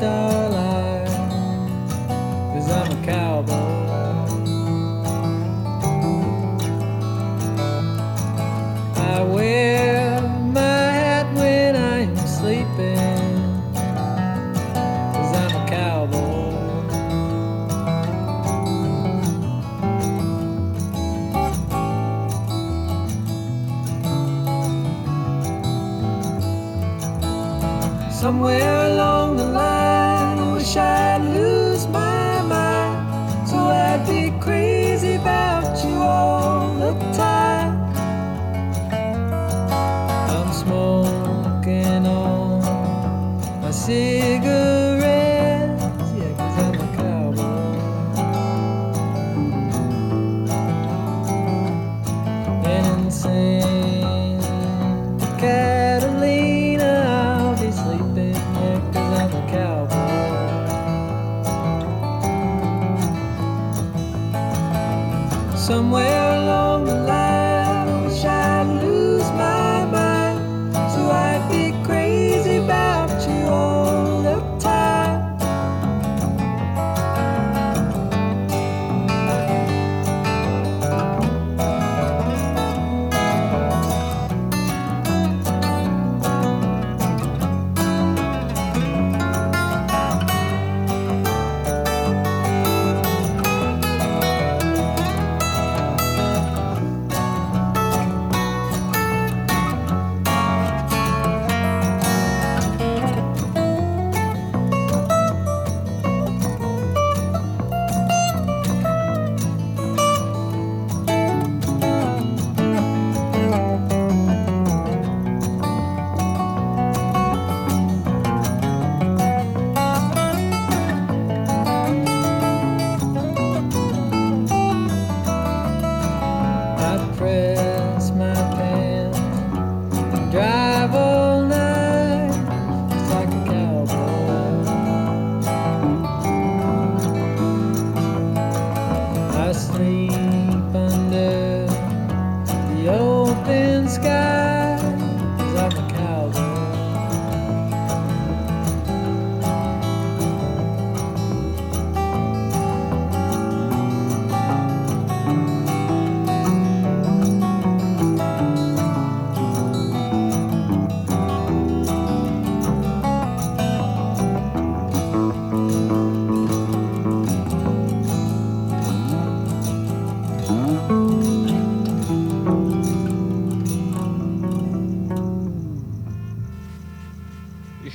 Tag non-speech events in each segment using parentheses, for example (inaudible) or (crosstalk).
的。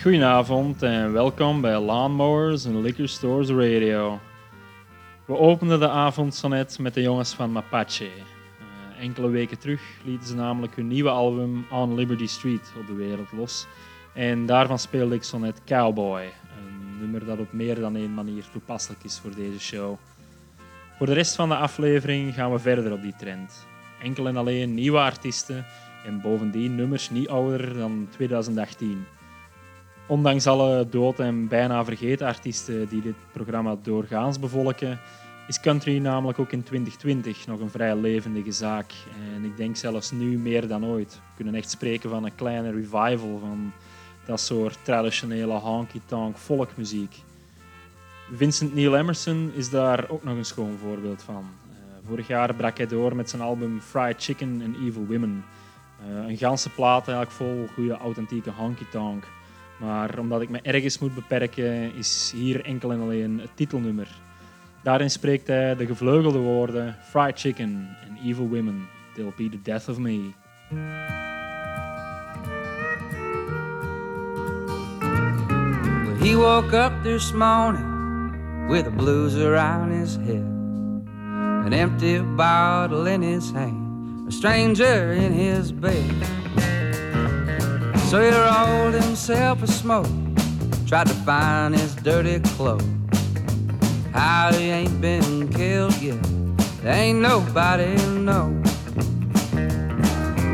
Goedenavond en welkom bij Lawnmowers en Liquor Stores Radio. We openden de avond met de jongens van Mapache. Eh, enkele weken terug lieten ze namelijk hun nieuwe album On Liberty Street op de wereld los. En daarvan speelde ik zo net Cowboy, een nummer dat op meer dan één manier toepasselijk is voor deze show. Voor de rest van de aflevering gaan we verder op die trend. Enkel en alleen nieuwe artiesten en bovendien nummers niet ouder dan 2018. Ondanks alle dood en bijna vergeten artiesten die dit programma doorgaans bevolken, is country namelijk ook in 2020 nog een vrij levendige zaak. En ik denk zelfs nu meer dan ooit. We kunnen echt spreken van een kleine revival van dat soort traditionele honky-tonk folkmuziek. Vincent Neil Emerson is daar ook nog een schoon voorbeeld van. Eh, vorig jaar brak hij door met zijn album Fried Chicken and Evil Women. Eh, een ganse plaat eigenlijk vol goede authentieke honky-tonk. Maar omdat ik me ergens moet beperken, is hier enkel en alleen het titelnummer. Daarin spreekt hij de gevleugelde woorden Fried chicken and evil women, they'll be the death of me. Well, he woke up this morning with a blues around his head, an empty bottle in his hand, a stranger in his bed. So he rolled himself a smoke, tried to find his dirty clothes. How he ain't been killed yet, ain't nobody know.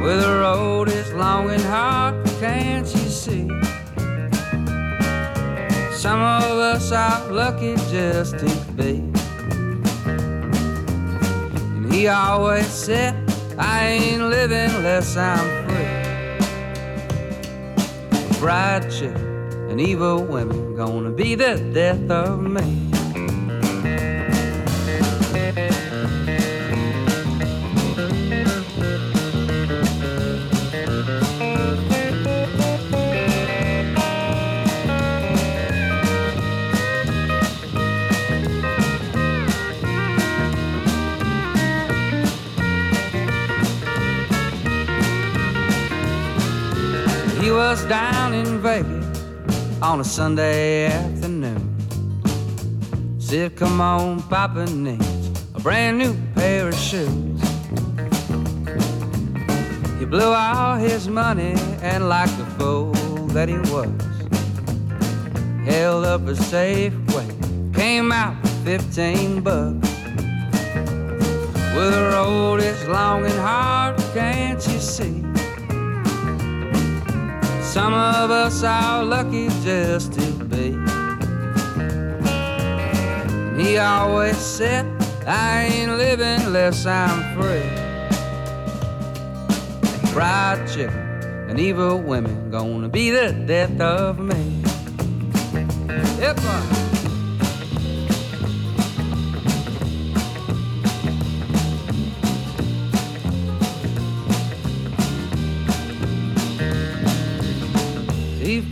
Well, the road is long and hard, can't you see? Some of us are lucky just to be. And he always said, I ain't living unless I'm free. Fried chicken and evil women gonna be the death of me. He was down Vegas on a Sunday afternoon. Said, come on, Papa needs a brand new pair of shoes. He blew all his money and like the fool that he was, held up a Safeway, came out with 15 bucks. Well, the road is long and hard, can't you see? Some of us are lucky just to be. And he always said, I ain't living unless I'm free. Fried chicken and evil women gonna be the death of me. Yep.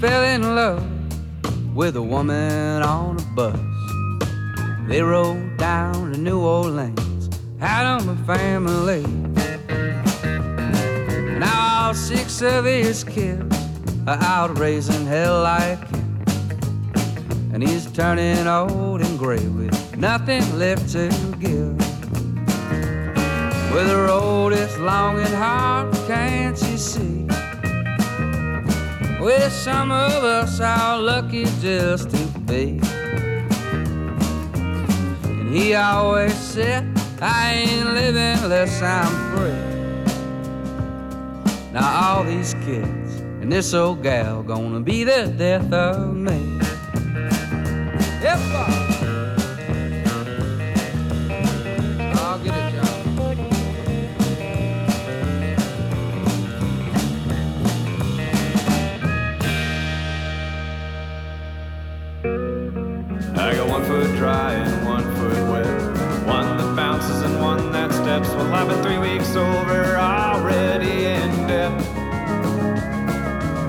Fell in love with a woman on a bus. They rode down to New Orleans, had 'em a family. Now all six of his kids are out raising hell like him. And he's turning old and gray with nothing left to give. Well, the road is long and hard, can't you see? Well, some of us are lucky just to be. And he always said, I ain't living unless I'm free. Now all these kids and this old gal gonna be the death of me. Yep. Weeks over already in debt.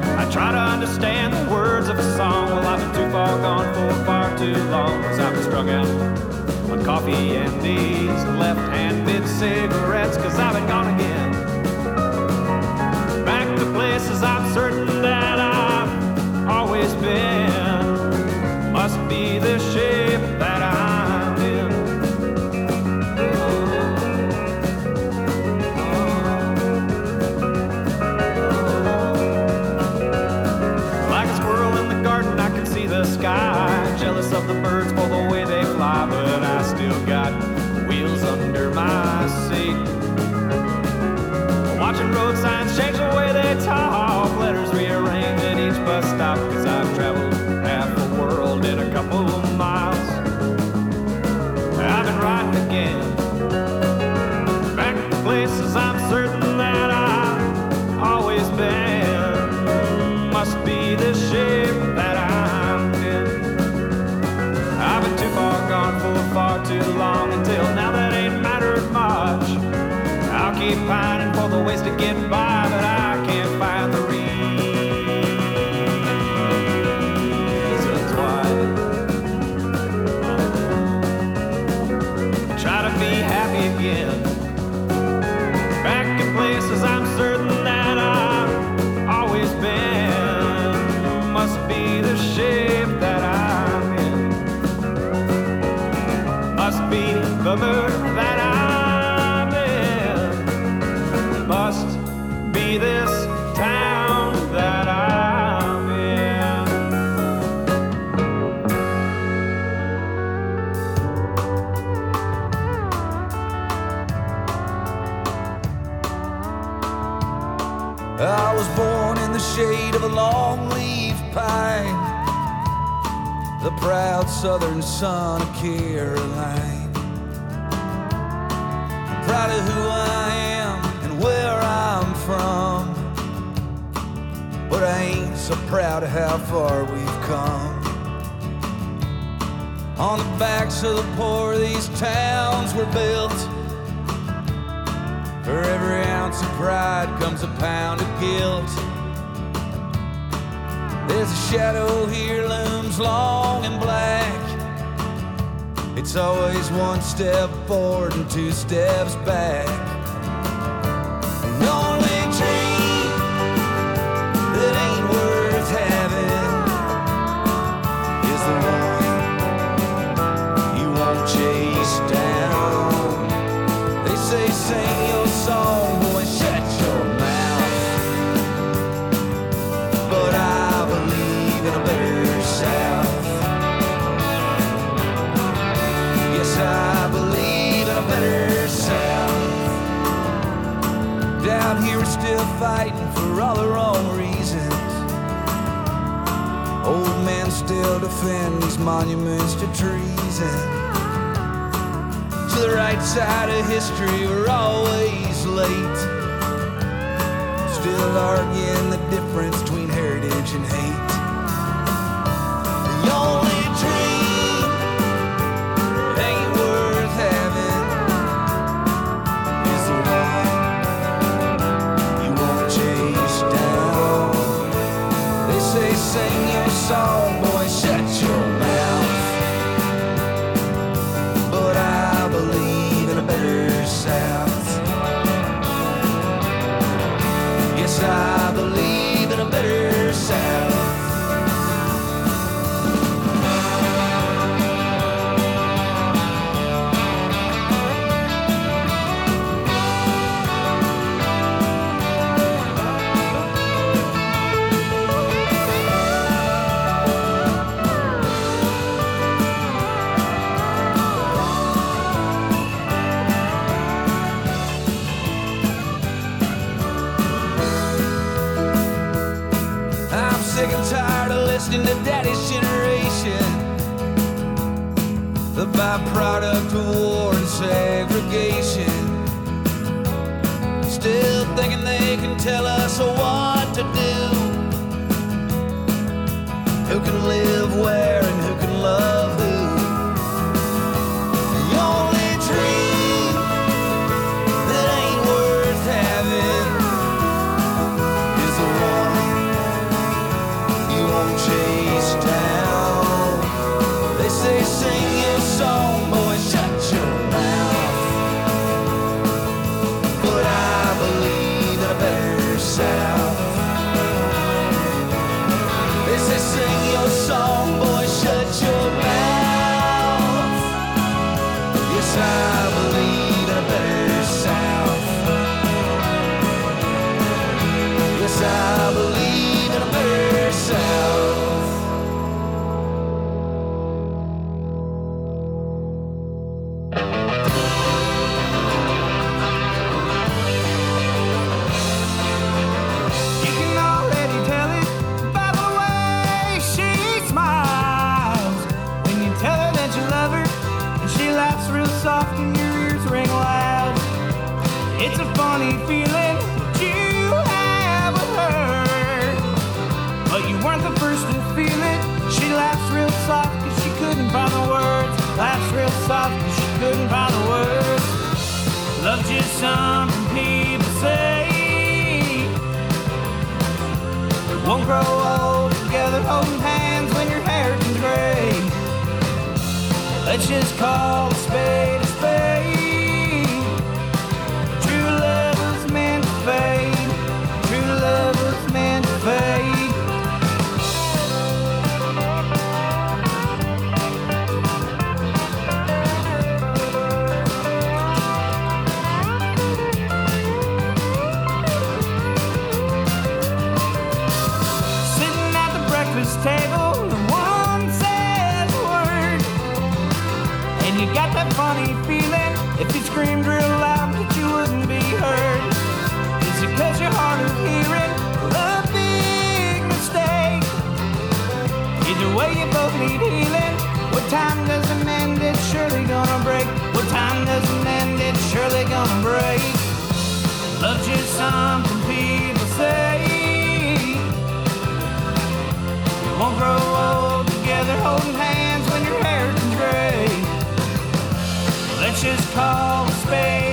Uh, I try to understand the words of a song. Well, I've been too far gone for far too long. Cause I've been strung out on coffee and these left-handed cigarettes. Cause I've been gone again. Back to places I'm certain that I've always been must be the shape mood that I'm. Must be this town that I'm in. I was born in the shade of a long leaf pine, the proud southern son of Caroline. Proud of who I am and where I'm from, but I ain't so proud of how far we've come. On the backs of the poor, these towns were built. For every ounce of pride comes a pound of guilt. There's a shadow here looms long and black. It's always one step forward and two steps back. The only fighting for all the wrong reasons. Old men still defend these monuments to treason. To the right side of history, we're always late. Still arguing the difference between heritage and hate. The only dream your couldn't find the words. Love's just something people say. Won't grow old together holding hands when your hair turns gray. Let's just call a spade a spade. Need healing. What time doesn't end, it's surely gonna break. What time doesn't end, it's surely gonna break. Love's just something people say. You Won't grow old together holding hands when your hair is gray. Let's just call a spade.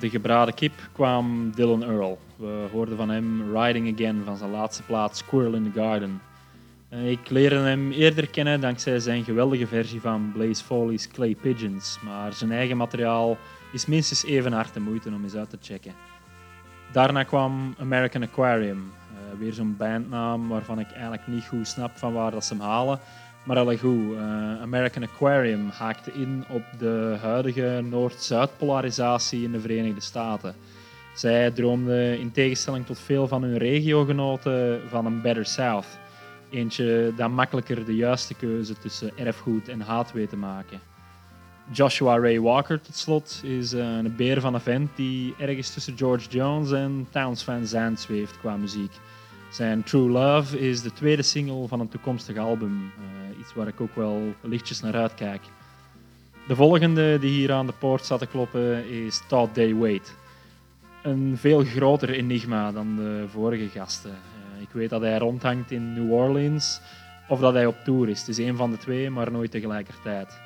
De gebraden kip kwam Dylan Earl. We hoorden van hem Riding Again van zijn laatste plaat Squirrel in the Garden. Ik leerde hem eerder kennen dankzij zijn geweldige versie van Blaze Foley's Clay Pigeons, maar zijn eigen materiaal is minstens even hard de moeite om eens uit te checken. Daarna kwam American Aquarium, eh, weer zo'n bandnaam waarvan ik eigenlijk niet goed snap van waar dat ze hem halen. Maar alle eh, American Aquarium haakte in op de huidige Noord-Zuid-polarisatie in de Verenigde Staten. Zij droomden in tegenstelling tot veel van hun regiogenoten van een Better South. Eentje dat makkelijker de juiste keuze tussen erfgoed en haat weet te maken. Joshua Ray Walker, tot slot, is eh, een beer van een vent die ergens tussen George Jones en Towns Van Zandt zweeft qua muziek. Zijn True Love is de tweede single van een toekomstig album. Iets waar ik ook wel lichtjes naar uitkijk. De volgende die hier aan de poort staat te kloppen is Todd Day Wait. Een veel groter enigma dan de vorige gasten. Eh, ik weet dat hij rondhangt in New Orleans of dat hij op tour is. Het is een van de twee, maar nooit tegelijkertijd.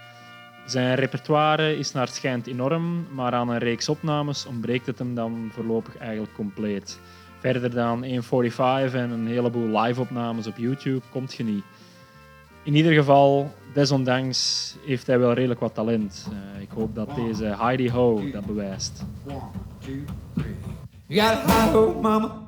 Zijn repertoire is naar het schijnt enorm, maar aan een reeks opnames ontbreekt het hem dan voorlopig eigenlijk compleet. Verder dan 1.45 en een heleboel live-opnames op YouTube komt je niet. In ieder geval, desondanks heeft hij wel redelijk wat talent. Eh, ik hoop dat deze Heidi Ho dat bewijst. You got a hot hope, mama.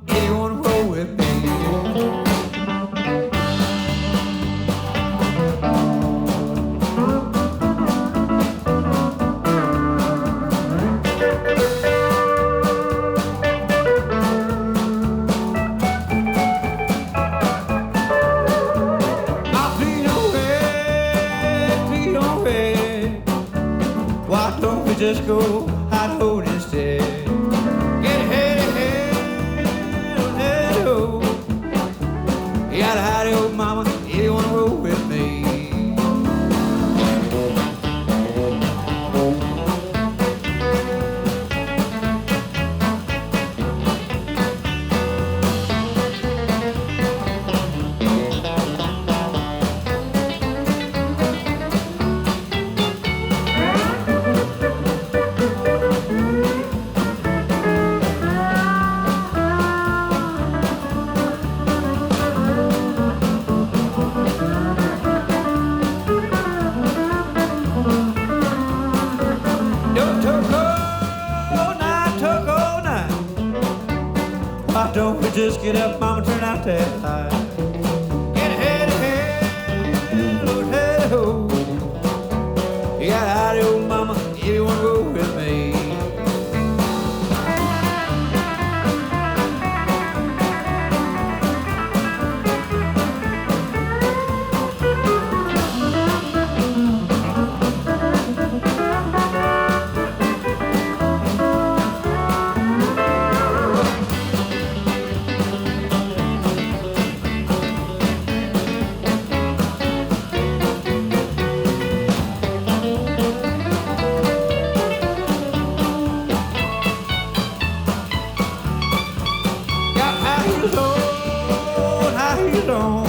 On.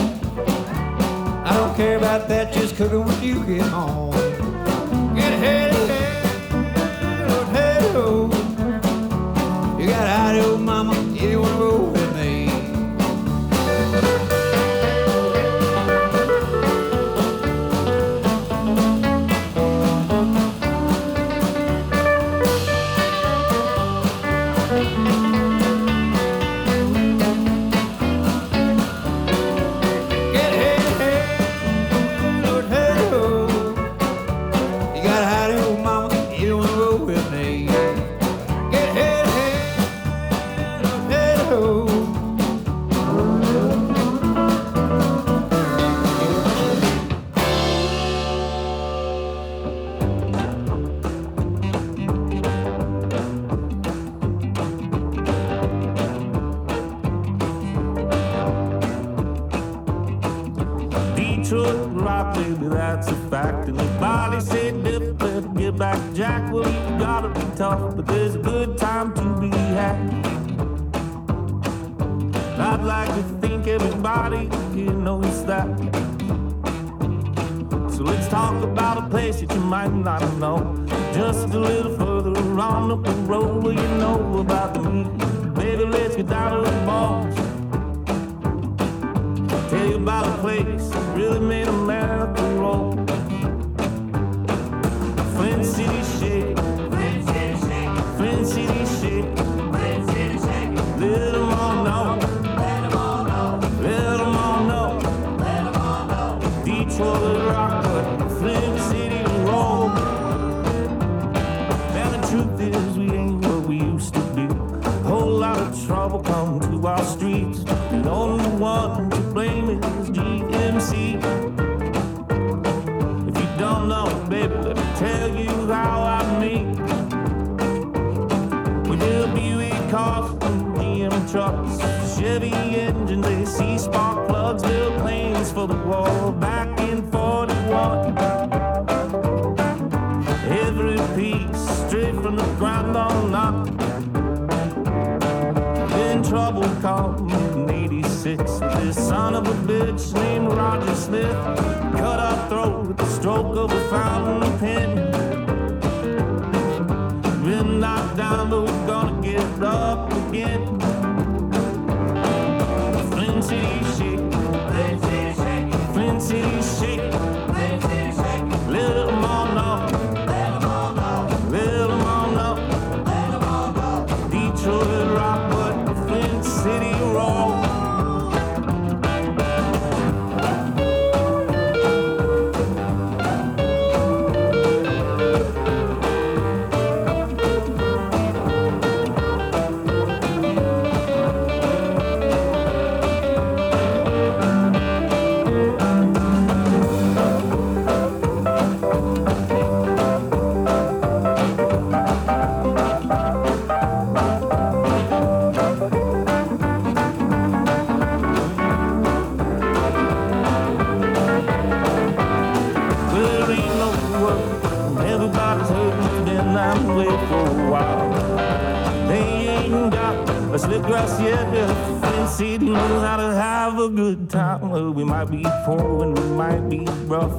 I don't care about that, just cooking when you get home. No. of a bitch named Roger Smith. Cut our throat with the stroke of a fountain pen. us yet. This city knows how to have a good time. We might be poor and we might be rough.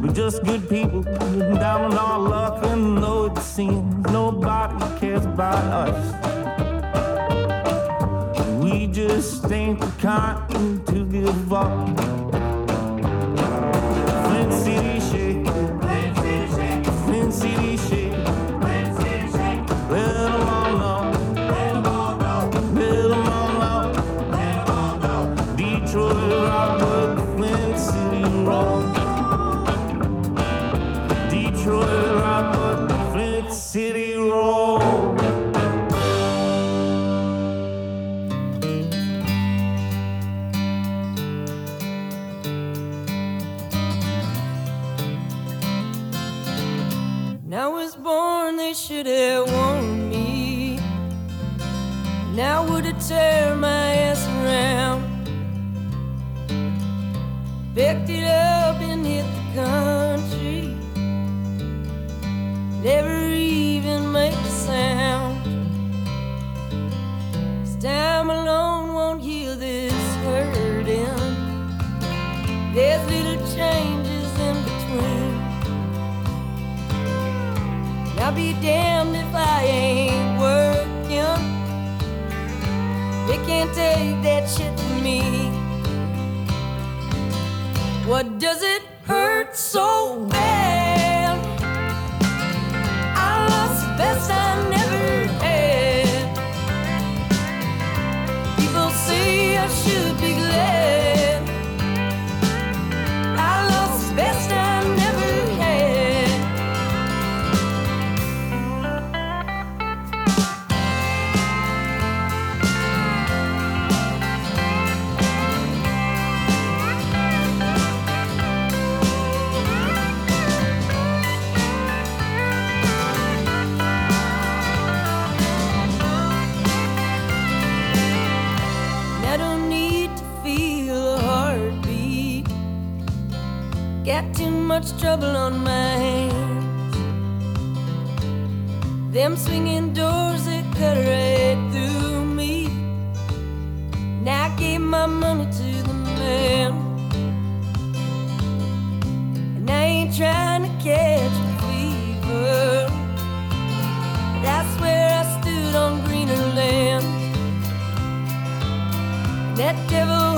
We're just good people, down on our luck, and though it seems nobody cares about us. We just ain't the kind to give up. say take that shit from me? What does it Got too much trouble on my hands. Them swinging doors that cut right through me. Now I gave my money to the man. And I ain't trying to catch a fever. That's I I stood on greener land. That devil.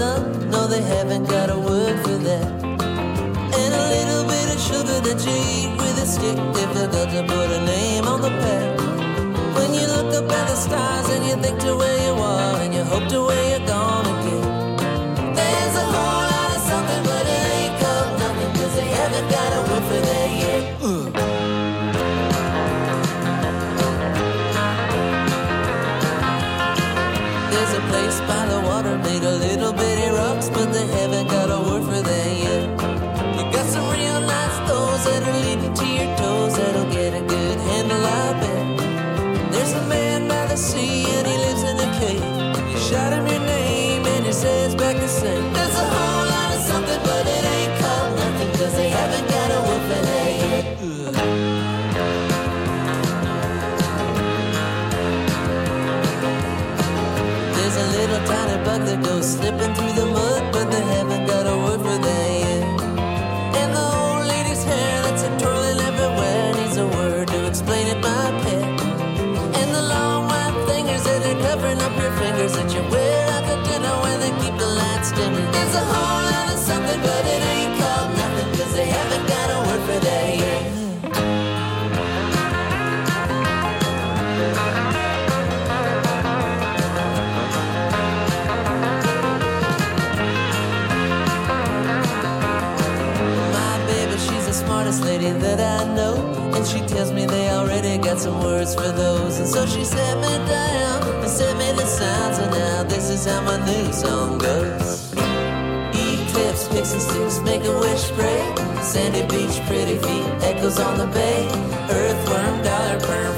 sun. No, they haven't got a word for that. And a little bit of sugar that you eat with a stick. They forgot to put a name on the pack. When you look up at the stars and you think to where you are and you hope to where got some words for those. And so she set me down and sent me the sounds. And now this is how my new song goes. Eclipse, mixing sticks, make a wish pray. Sandy beach, pretty feet, echoes on the bay. Earthworm, dollar burn,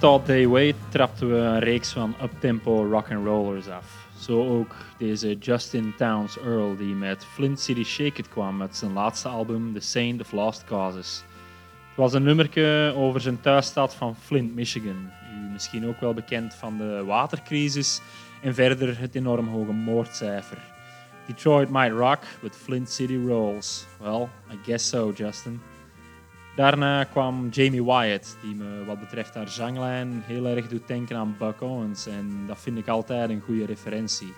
Thought They Wait trapten we een reeks van uptempo rock'n'rollers af. Zo ook deze Justin Towns Earl die met Flint City Shake It kwam met zijn laatste album The Saint of Lost Causes. Het was een nummerke over zijn thuisstad van Flint, Michigan. U misschien ook wel bekend van de watercrisis en verder het enorm hoge moordcijfer. Detroit might rock, but Flint City rolls. Well, I guess so, Justin. Daarna kwam Jamie Wyatt, die me wat betreft haar zanglijn heel erg doet denken aan Buck Owens. En dat vind ik altijd een goede referentie.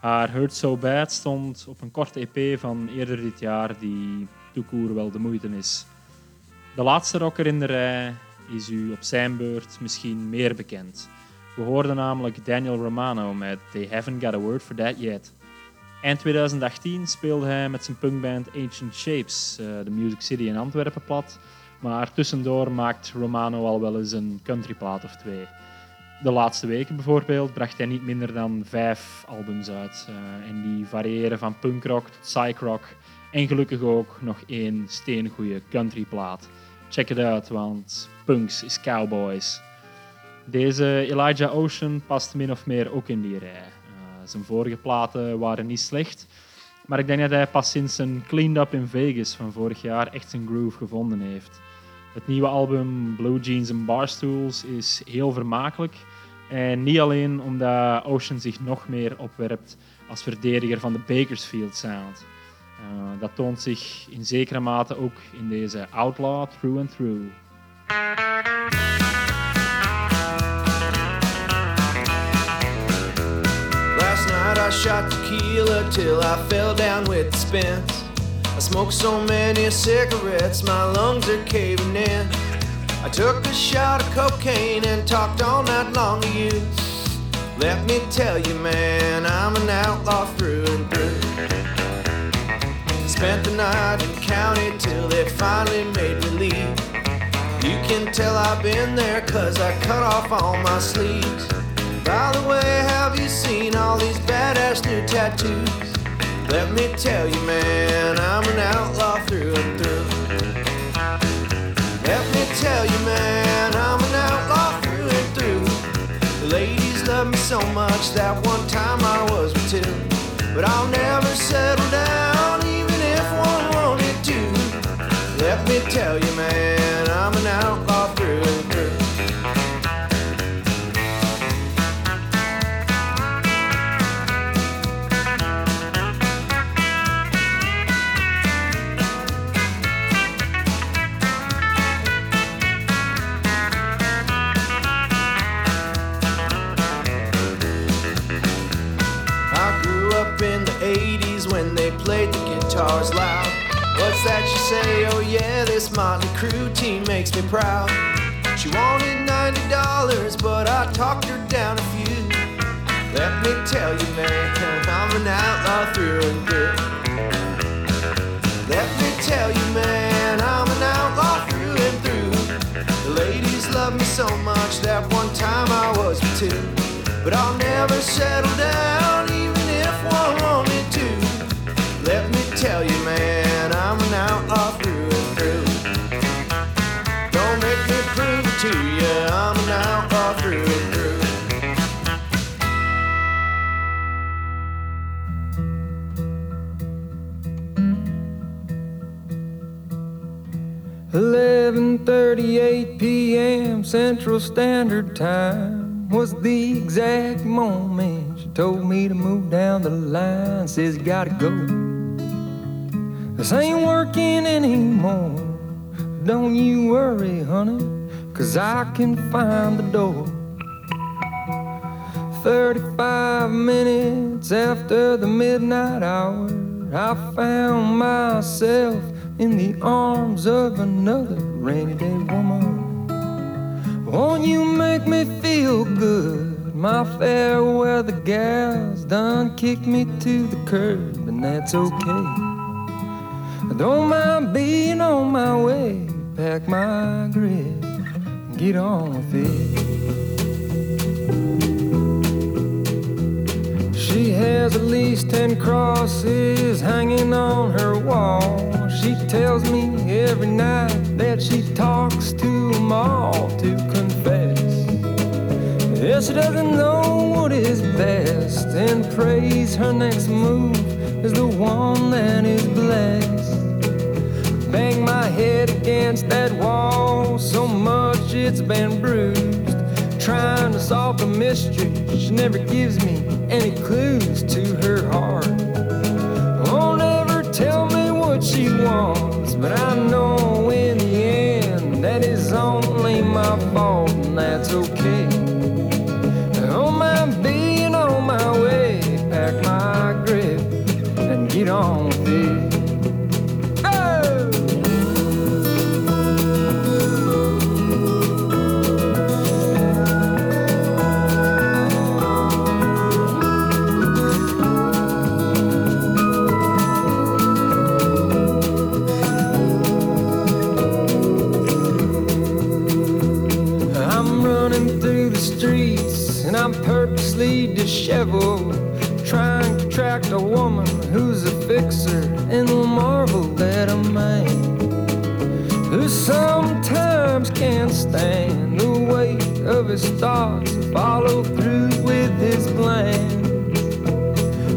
Haar Hurt So Bad stond op een korte EP van eerder dit jaar, die toekoer wel de moeite is. De laatste rocker in de rij is u op zijn beurt misschien meer bekend. We hoorden namelijk Daniel Romano met They Haven't Got a Word for That Yet. Eind 2018 speelde hij met zijn punkband Ancient Shapes uh, de Music City in Antwerpen plat, maar tussendoor maakt Romano al wel eens een countryplaat of twee. De laatste weken bijvoorbeeld bracht hij niet minder dan vijf albums uit. Uh, en die variëren van punkrock tot psychrock en gelukkig ook nog één steengoede countryplaat. Check it out, want punks is cowboys. Deze Elijah Ocean past min of meer ook in die rij. Uh, zijn vorige platen waren niet slecht, maar ik denk dat hij pas sinds een Cleaned Up in Vegas van vorig jaar echt zijn groove gevonden heeft. Het nieuwe album Blue Jeans and Barstools is heel vermakelijk. En niet alleen omdat Ocean zich nog meer opwerpt als verdediger van de Bakersfield Sound. Uh, dat toont zich in zekere mate ook in deze Outlaw Through and Through. I shot tequila till I fell down with the spins. I smoked so many cigarettes, my lungs are caving in. I took a shot of cocaine and talked all night long to you. Let me tell you, man, I'm an outlaw through and through. Spent the night in county till they finally made me leave. You can tell I've been there cause I cut off all my sleeves. By the way, have you seen all these badass new tattoos? Let me tell you, man, I'm an outlaw through and through. Let me tell you, man, I'm an outlaw through and through. The ladies love me so much that one time I was with two. But I'll never settle down, even if one wanted to. Let me tell you, man, I'm an outlaw guitars loud. What's that you say? Oh, yeah, this Motley Crue team makes me proud. She wanted $90, but I talked her down a few. Let me tell you, man, I'm an outlaw through and through. Let me tell you, man, I'm an outlaw through and through. The ladies love me so much that one time I was with two. But I'll never settle down, tell you, man, I'm an outlaw through and through. Don't make me prove it to you, I'm an outlaw through and through. Eleven thirty-eight p.m. Central Standard Time was the exact moment she told me to move down the line. Says you gotta go. This ain't working anymore. Don't you worry, honey, cause I can find the door. 35 minutes after the midnight hour, I found myself in the arms of another rainy day woman. Won't you make me feel good? My fair weather gal's done kicked me to the curb, and that's okay. Don't mind being on my way. Pack my grip, and get on with it. She has at least ten crosses hanging on her wall. She tells me every night that she talks to them all to confess. Yeah, she doesn't know what is best and prays her next move is the one that is blessed. Bang my head against that wall so much it's been bruised. Trying to solve the mystery, she never gives me any clues to her heart. Won't ever tell me what she wants, but I know in the end that is only my fault, and that's okay. On my being on my way, pack my grip and get on disheveled, trying to attract a woman who's a fixer and will marvel at a man who sometimes can't stand the weight of his thoughts, follow through with his plans.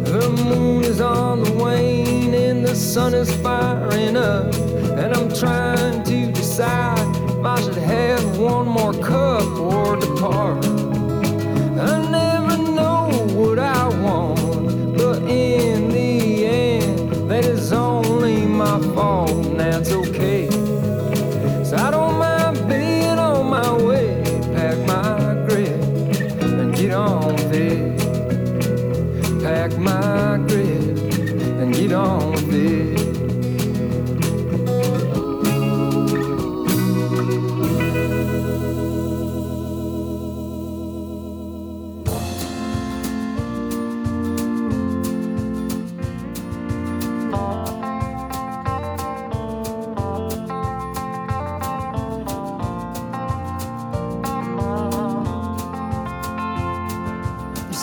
The moon is on the wane and the sun is firing up. And I'm trying to decide if I should have one more cup or depart.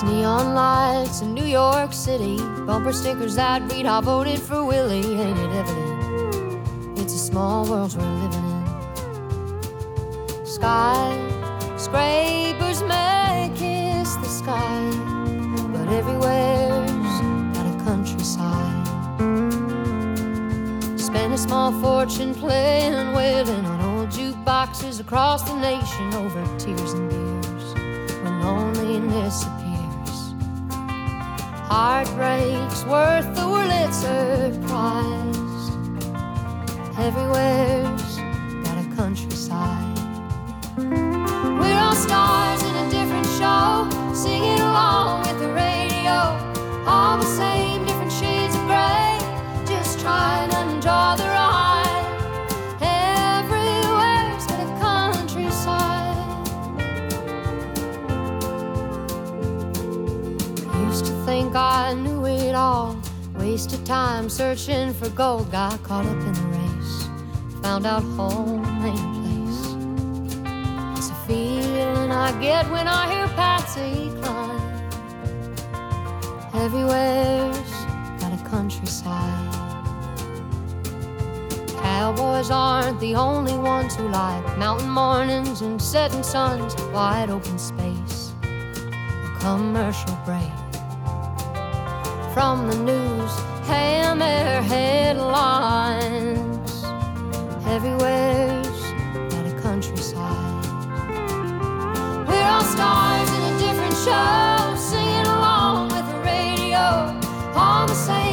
Neon lights in New York City, bumper stickers that read, I voted for Willie. Ain't it evident? It's a small world we're living in. Sky, scrapers may kiss the sky, but everywhere's got a countryside. Spend a small fortune playing, wailing on old jukeboxes across the nation over tears and beers when loneliness. Heartbreak's worth the Wurlitzer prize. Everywhere's got a countryside. Time searching for gold. Got caught up in the race. Found out home ain't place. It's a feeling I get when I hear Patsy Cline. Everywhere's got a countryside. Cowboys aren't the only ones who like mountain mornings and setting suns, wide open space, a commercial break from the news, hammer headlines. Everywhere's got a countryside. We're all stars in a different show, singing along with the radio. All the same,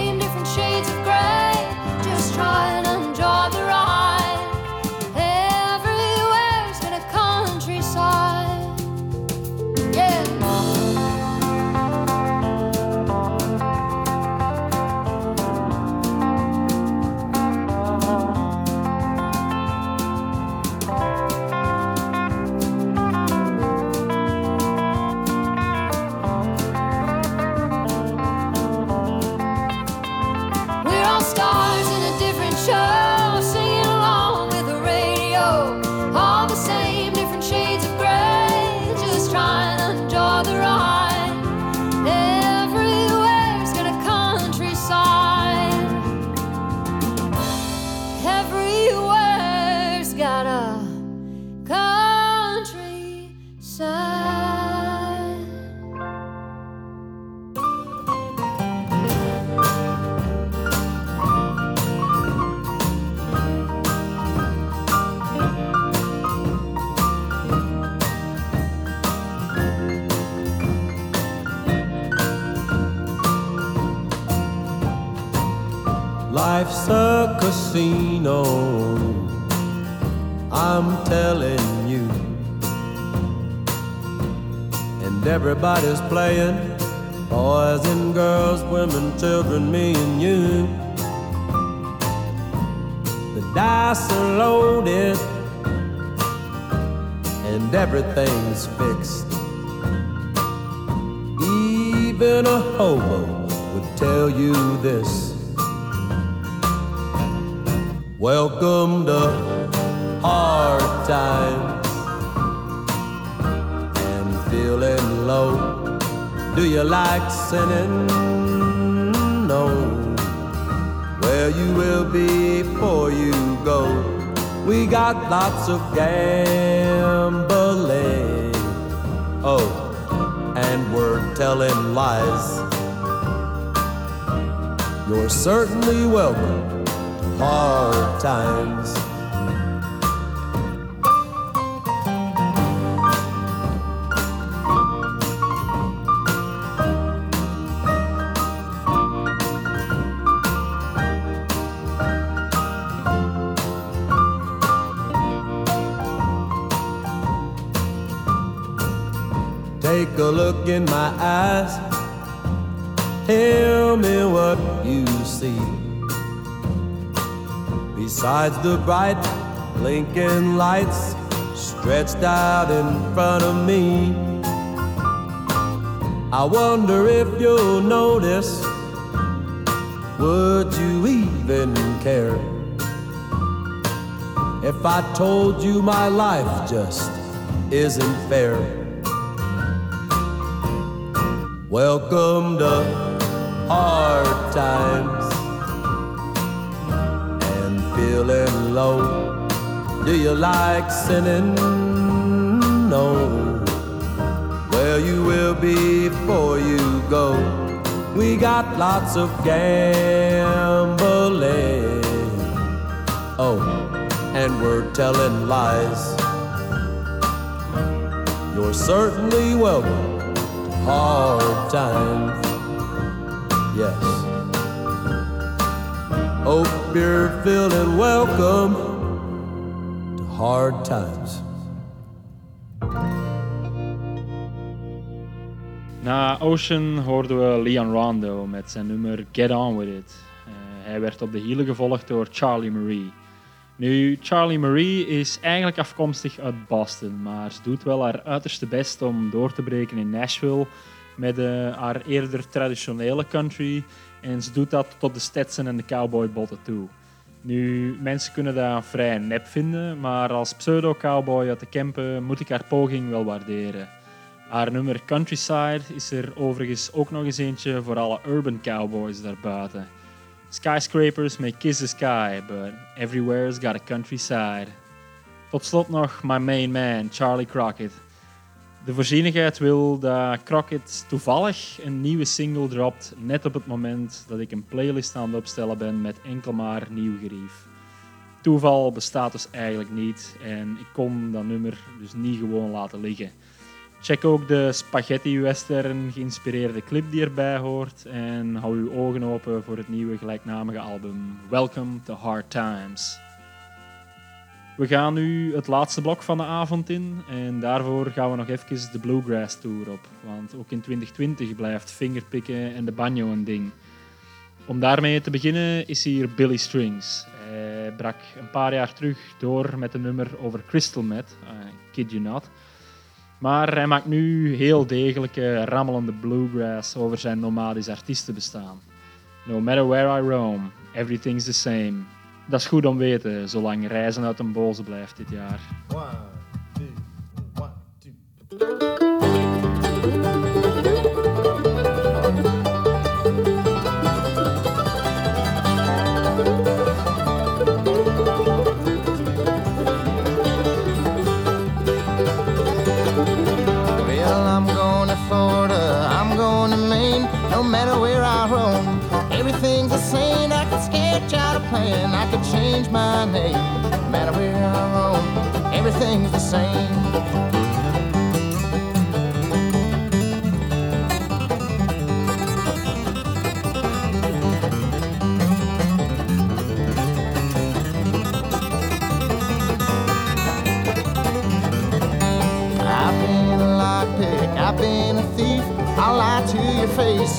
everybody's playing boys and girls, women, children, me and you. The dice are loaded and everything's fixed. Even a hobo would tell you this. Welcome to like sinning? No. Where you will be before you go. We got lots of gambling. Oh, and we're telling lies. You're certainly welcome hard times. Besides the bright blinking lights stretched out in front of me, I wonder if you'll notice. Would you even care if I told you my life just isn't fair? Welcome to hard times feeling low. Do you like sinning? No. Well, you will be before you go. We got lots of gambling. Oh, and we're telling lies. You're certainly welcome to hard times. Yes. Oh. Hope you're feeling welcome to hard times. Na Ocean hoorden we Leon Rondo met zijn nummer Get On With It. Eh, hij werd op de hielen gevolgd door Charlie Marie. Nu, Charlie Marie is eigenlijk afkomstig uit Boston, maar ze doet wel haar uiterste best om door te breken in Nashville met eh, haar eerder traditionele country. En ze doet dat tot de Stetson en de cowboybotten toe. Nu, mensen kunnen dat vrij nep vinden, maar als pseudo-cowboy uit de Kempen moet ik haar poging wel waarderen. Haar nummer Countryside is er overigens ook nog eens eentje voor alle urban cowboys daarbuiten. Skyscrapers may kiss the sky, but everywhere's got a countryside. Tot slot nog my main man, Charlie Crockett. De voorzienigheid wil dat Crockett toevallig een nieuwe single dropt, net op het moment dat ik een playlist aan het opstellen ben met enkel maar nieuw gerief. Toeval bestaat dus eigenlijk niet en ik kon dat nummer dus niet gewoon laten liggen. Check ook de spaghetti western geïnspireerde clip die erbij hoort en hou uw ogen open voor het nieuwe gelijknamige album Welcome to Hard Times. We gaan nu het laatste blok van de avond in en daarvoor gaan we nog even de Bluegrass Tour op. Want ook in 2020 blijft fingerpikken en de banjo een ding. Om daarmee te beginnen is hier Billy Strings. Hij brak een paar jaar terug door met een nummer over crystal meth, kid you not. Maar hij maakt nu heel degelijke, rammelende bluegrass over zijn nomadisch artiestenbestaan. No matter where I roam, everything's the same. Dat is goed om weten, zolang reizen uit een boze blijft dit jaar.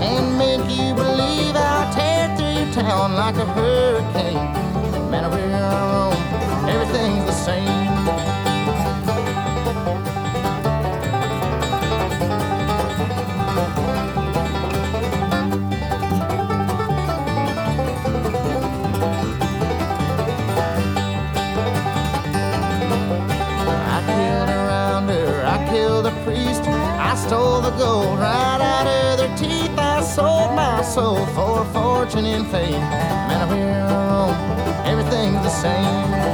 and make you believe I'll tear through town like a hurricane. No matter where I roam, everything's the same. I killed the priest, I stole the gold, right? soul for fortune and fame. Man, I will, everything's the same.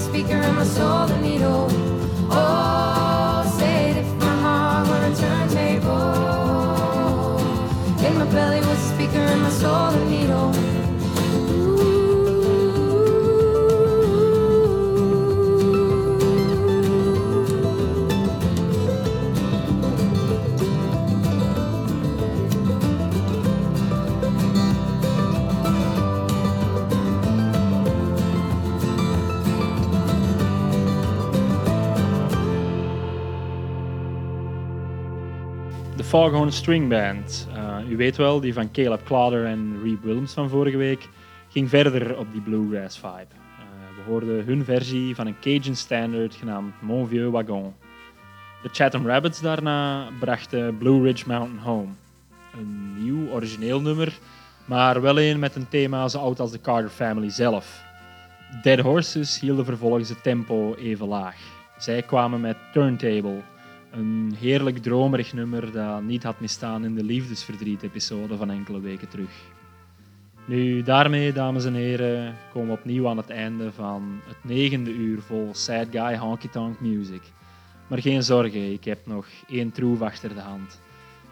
speaker and my soul a needle. Oh, Foghorn String Band. Eh, u weet wel, die van Caleb Clowder en Reeb Williams van vorige week, ging verder op die bluegrass vibe. Eh, we hoorden hun versie van een Cajun standard genaamd Mon Vieux Wagon. De Chatham Rabbits daarna brachten Blue Ridge Mountain Home. Een nieuw, origineel nummer, maar wel een met een thema zo oud als de Carter Family zelf. Dead Horses hielden vervolgens het tempo even laag. Zij kwamen met Turntable, een heerlijk dromerig nummer dat niet had misstaan in de liefdesverdriet-episode van enkele weken terug. Nu, daarmee, dames en heren, komen we opnieuw aan het einde van het negende uur vol Sad Guy Honky Tonk Music. Maar geen zorgen, ik heb nog één troef achter de hand.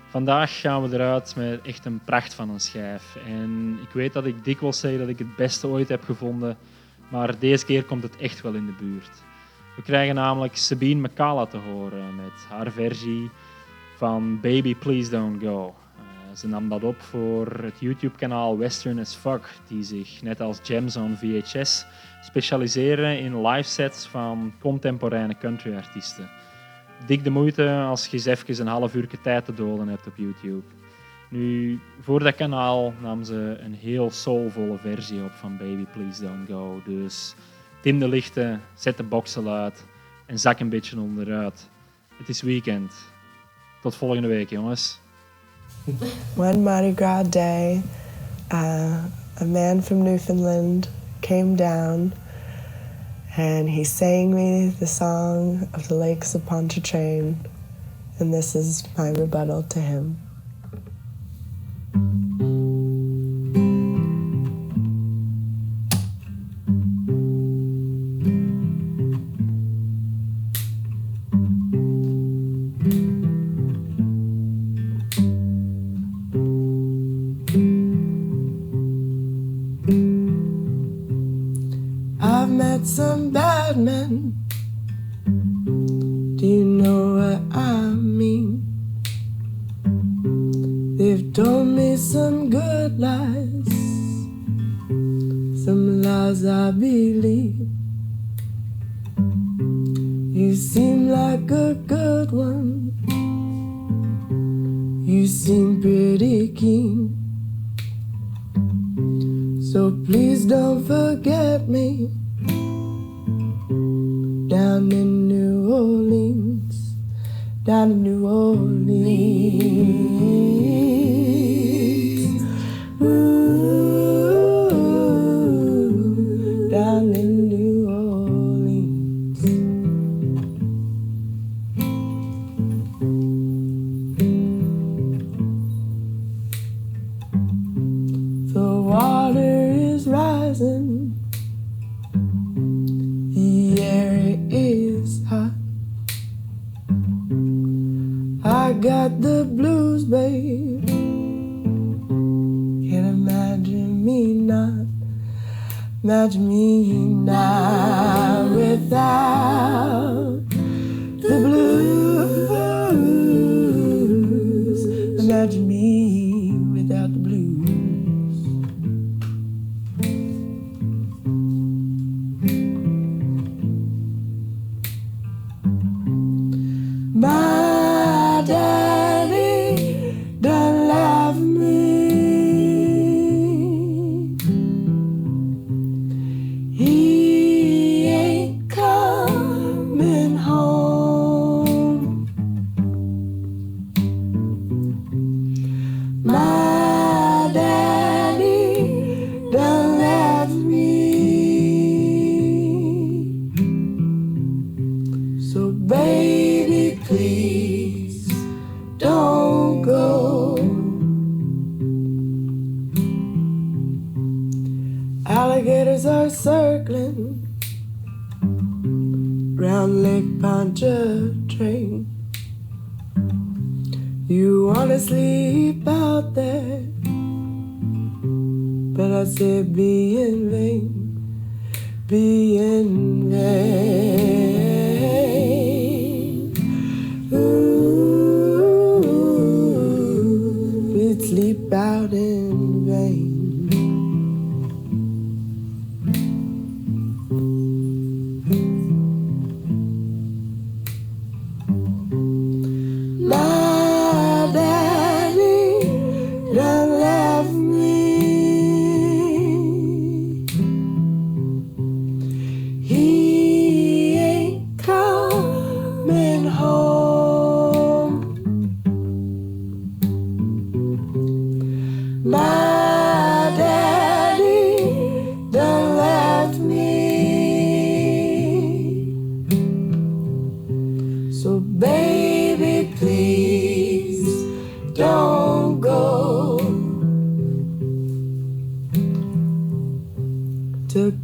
Vandaag gaan we eruit met echt een pracht van een schijf. En ik weet dat ik dikwijls zeg dat ik het beste ooit heb gevonden, maar deze keer komt het echt wel in de buurt. We krijgen namelijk Sabine McCalla te horen met haar versie van Baby Please Don't Go. Eh, ze nam dat op voor het YouTube-kanaal Western as Fuck, die zich net als Gems on VHS specialiseren in live sets van contemporaine country-artiesten. Dik de moeite als je eens even een half uur tijd te doden hebt op YouTube. Nu, voor dat kanaal nam ze een heel soulvolle versie op van Baby Please Don't Go. Dus dim de lichten, zet de boxel uit en zak een beetje onderuit. Het is weekend. Tot volgende week, jongens. (laughs) One Mardi Gras day, uh, a man from Newfoundland came down and he sang me the song of the Lakes of Pontchartrain, and this is my rebuttal to him.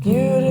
Took